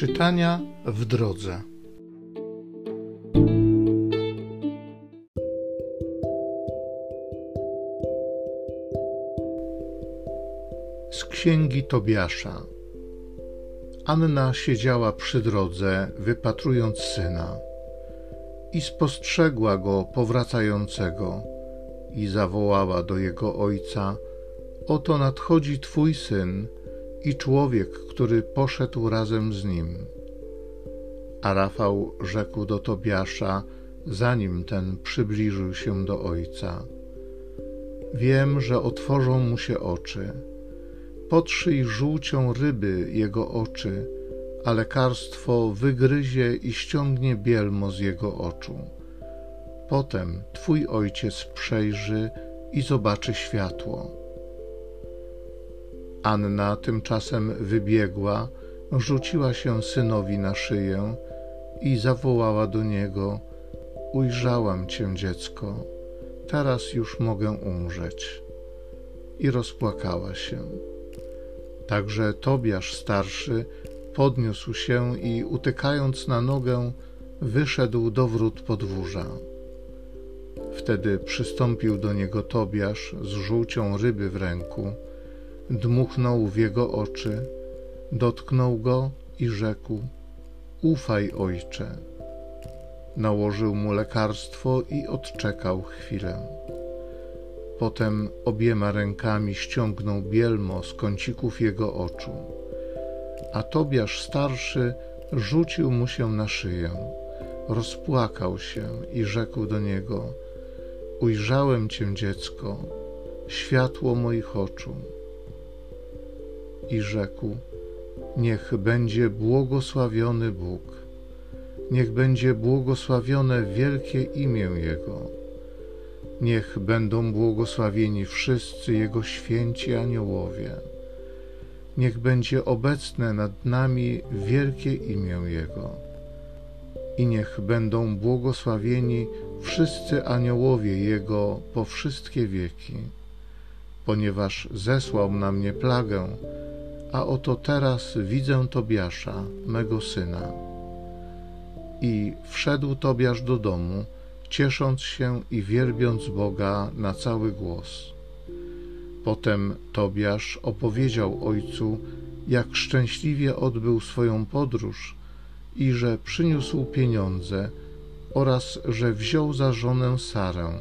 Czytania w drodze. Z księgi Tobiasza. Anna siedziała przy drodze, wypatrując syna, i spostrzegła go powracającego, i zawołała do jego ojca: Oto nadchodzi twój syn i człowiek, który poszedł razem z nim. A Rafał rzekł do Tobiasza, zanim ten przybliżył się do ojca: Wiem, że otworzą mu się oczy. Potrzyj żółcią ryby jego oczy, a lekarstwo wygryzie i ściągnie bielmo z jego oczu. Potem twój ojciec przejrzy i zobaczy światło Anna tymczasem wybiegła, rzuciła się synowi na szyję i zawołała do niego: Ujrzałam cię, dziecko, teraz już mogę umrzeć. I rozpłakała się. Także Tobiasz starszy podniósł się i utykając na nogę, wyszedł do wrót podwórza. Wtedy przystąpił do niego Tobiasz z żółcią ryby w ręku dmuchnął w jego oczy, dotknął go i rzekł: Ufaj, ojcze. Nałożył mu lekarstwo i odczekał chwilę. Potem obiema rękami ściągnął bielmo z kącików jego oczu, a Tobiasz starszy rzucił mu się na szyję, rozpłakał się i rzekł do niego: Ujrzałem cię, dziecko, światło moich oczu i rzekł: Niech będzie błogosławiony Bóg, niech będzie błogosławione wielkie imię Jego, niech będą błogosławieni wszyscy Jego święci aniołowie, niech będzie obecne nad nami wielkie imię Jego. I niech będą błogosławieni wszyscy aniołowie Jego po wszystkie wieki, ponieważ zesłał na mnie plagę, a oto teraz widzę Tobiasza, mego syna. I wszedł Tobiasz do domu, ciesząc się i wielbiąc Boga na cały głos. Potem Tobiasz opowiedział ojcu, jak szczęśliwie odbył swoją podróż i że przyniósł pieniądze oraz że wziął za żonę Sarę,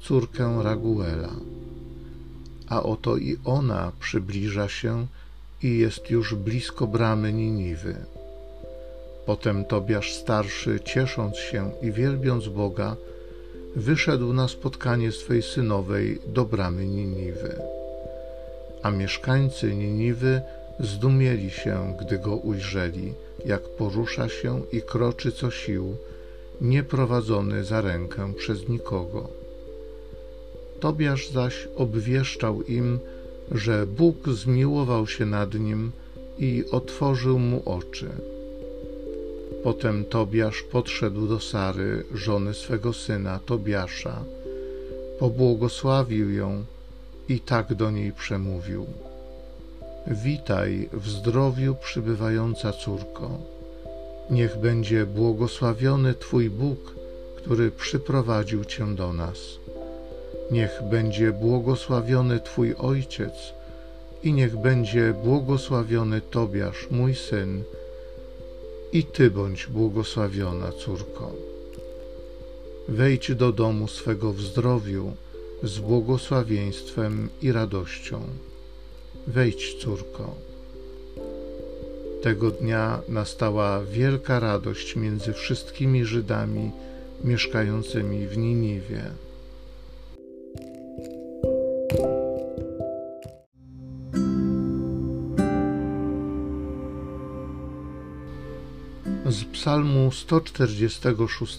córkę Raguela. A oto i ona przybliża się i jest już blisko bramy Niniwy. Potem Tobiasz starszy, ciesząc się i wielbiąc Boga, wyszedł na spotkanie swej synowej do bramy Niniwy. A mieszkańcy Niniwy zdumieli się, gdy go ujrzeli, jak porusza się i kroczy co sił, nieprowadzony za rękę przez nikogo. Tobiasz zaś obwieszczał im, że Bóg zmiłował się nad nim i otworzył mu oczy. Potem Tobiasz podszedł do Sary, żony swego syna Tobiasza, pobłogosławił ją i tak do niej przemówił: Witaj w zdrowiu przybywająca córko. Niech będzie błogosławiony Twój Bóg, który przyprowadził Cię do nas. Niech będzie błogosławiony Twój Ojciec i niech będzie błogosławiony Tobiasz, mój syn, i Ty bądź błogosławiona, córko. Wejdź do domu swego w zdrowiu, z błogosławieństwem i radością. Wejdź, córko. Tego dnia nastała wielka radość między wszystkimi Żydami mieszkającymi w Niniwie. Z Psalmu 146.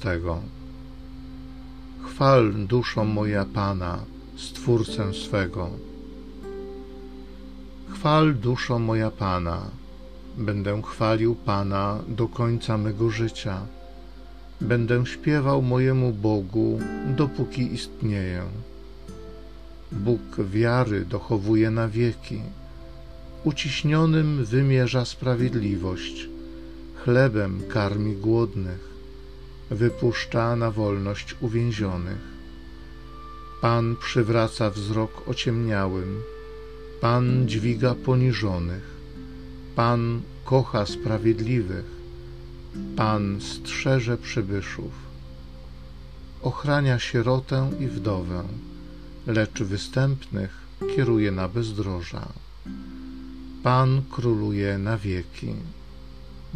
Chwal duszo moja Pana, Stwórcę swego. Chwal duszo moja Pana, będę chwalił Pana do końca mego życia. Będę śpiewał mojemu Bogu, dopóki istnieję. Bóg wiary dochowuje na wieki, uciśnionym wymierza sprawiedliwość chlebem karmi głodnych, wypuszcza na wolność uwięzionych. Pan przywraca wzrok ociemniałym, Pan dźwiga poniżonych, Pan kocha sprawiedliwych, Pan strzeże przybyszów. Ochrania sierotę i wdowę, lecz występnych kieruje na bezdroża. Pan króluje na wieki.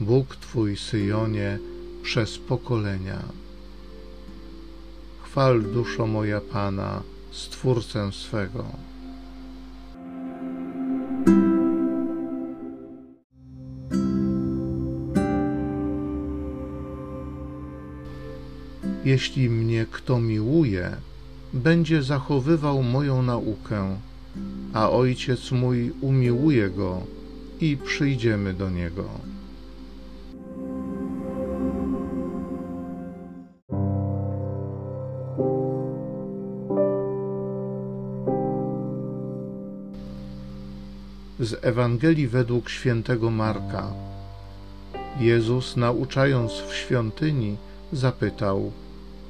Bóg Twój, Syjonie, przez pokolenia. Chwal duszo moja Pana, Stwórcę swego. Jeśli mnie kto miłuje, będzie zachowywał moją naukę, a Ojciec mój umiłuje go i przyjdziemy do niego. Z Ewangelii według świętego Marka. Jezus, nauczając w świątyni, zapytał: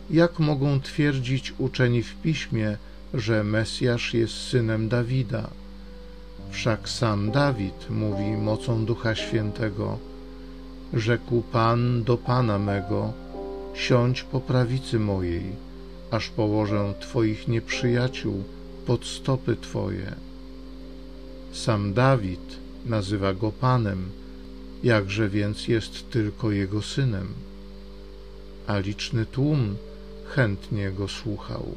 Jak mogą twierdzić uczeni w piśmie, że Mesjasz jest synem Dawida? Wszak sam Dawid mówi mocą Ducha Świętego: Rzekł Pan do Pana mego: Siądź po prawicy mojej, aż położę Twoich nieprzyjaciół pod stopy Twoje. Sam Dawid nazywa go Panem, jakże więc jest tylko jego synem, a liczny tłum chętnie go słuchał.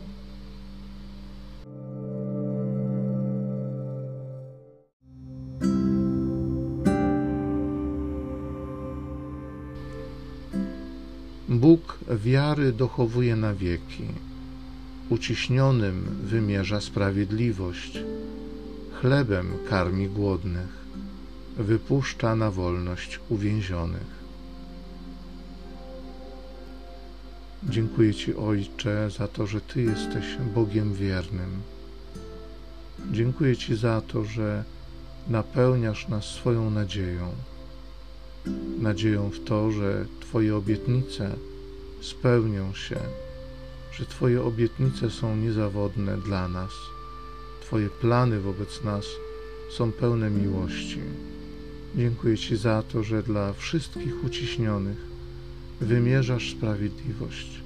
Bóg wiary dochowuje na wieki, uciśnionym wymierza sprawiedliwość chlebem karmi głodnych, wypuszcza na wolność uwięzionych. Dziękuję Ci, Ojcze, za to, że Ty jesteś Bogiem wiernym. Dziękuję Ci za to, że napełniasz nas swoją nadzieją. Nadzieją w to, że Twoje obietnice spełnią się, że Twoje obietnice są niezawodne dla nas Twoje plany wobec nas są pełne miłości. Dziękuję Ci za to, że dla wszystkich uciśnionych wymierzasz sprawiedliwość.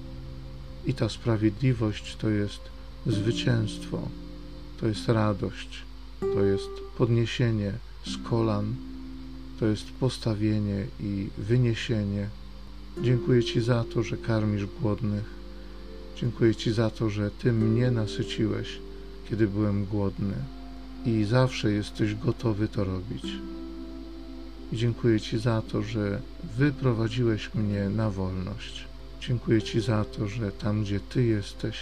I ta sprawiedliwość to jest zwycięstwo, to jest radość, to jest podniesienie z kolan, to jest postawienie i wyniesienie. Dziękuję Ci za to, że karmisz głodnych. Dziękuję Ci za to, że Ty mnie nasyciłeś kiedy byłem głodny i zawsze jesteś gotowy to robić. I dziękuję Ci za to, że wyprowadziłeś mnie na wolność. Dziękuję Ci za to, że tam, gdzie Ty jesteś,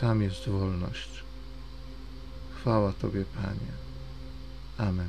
tam jest wolność. Chwała Tobie, Panie. Amen.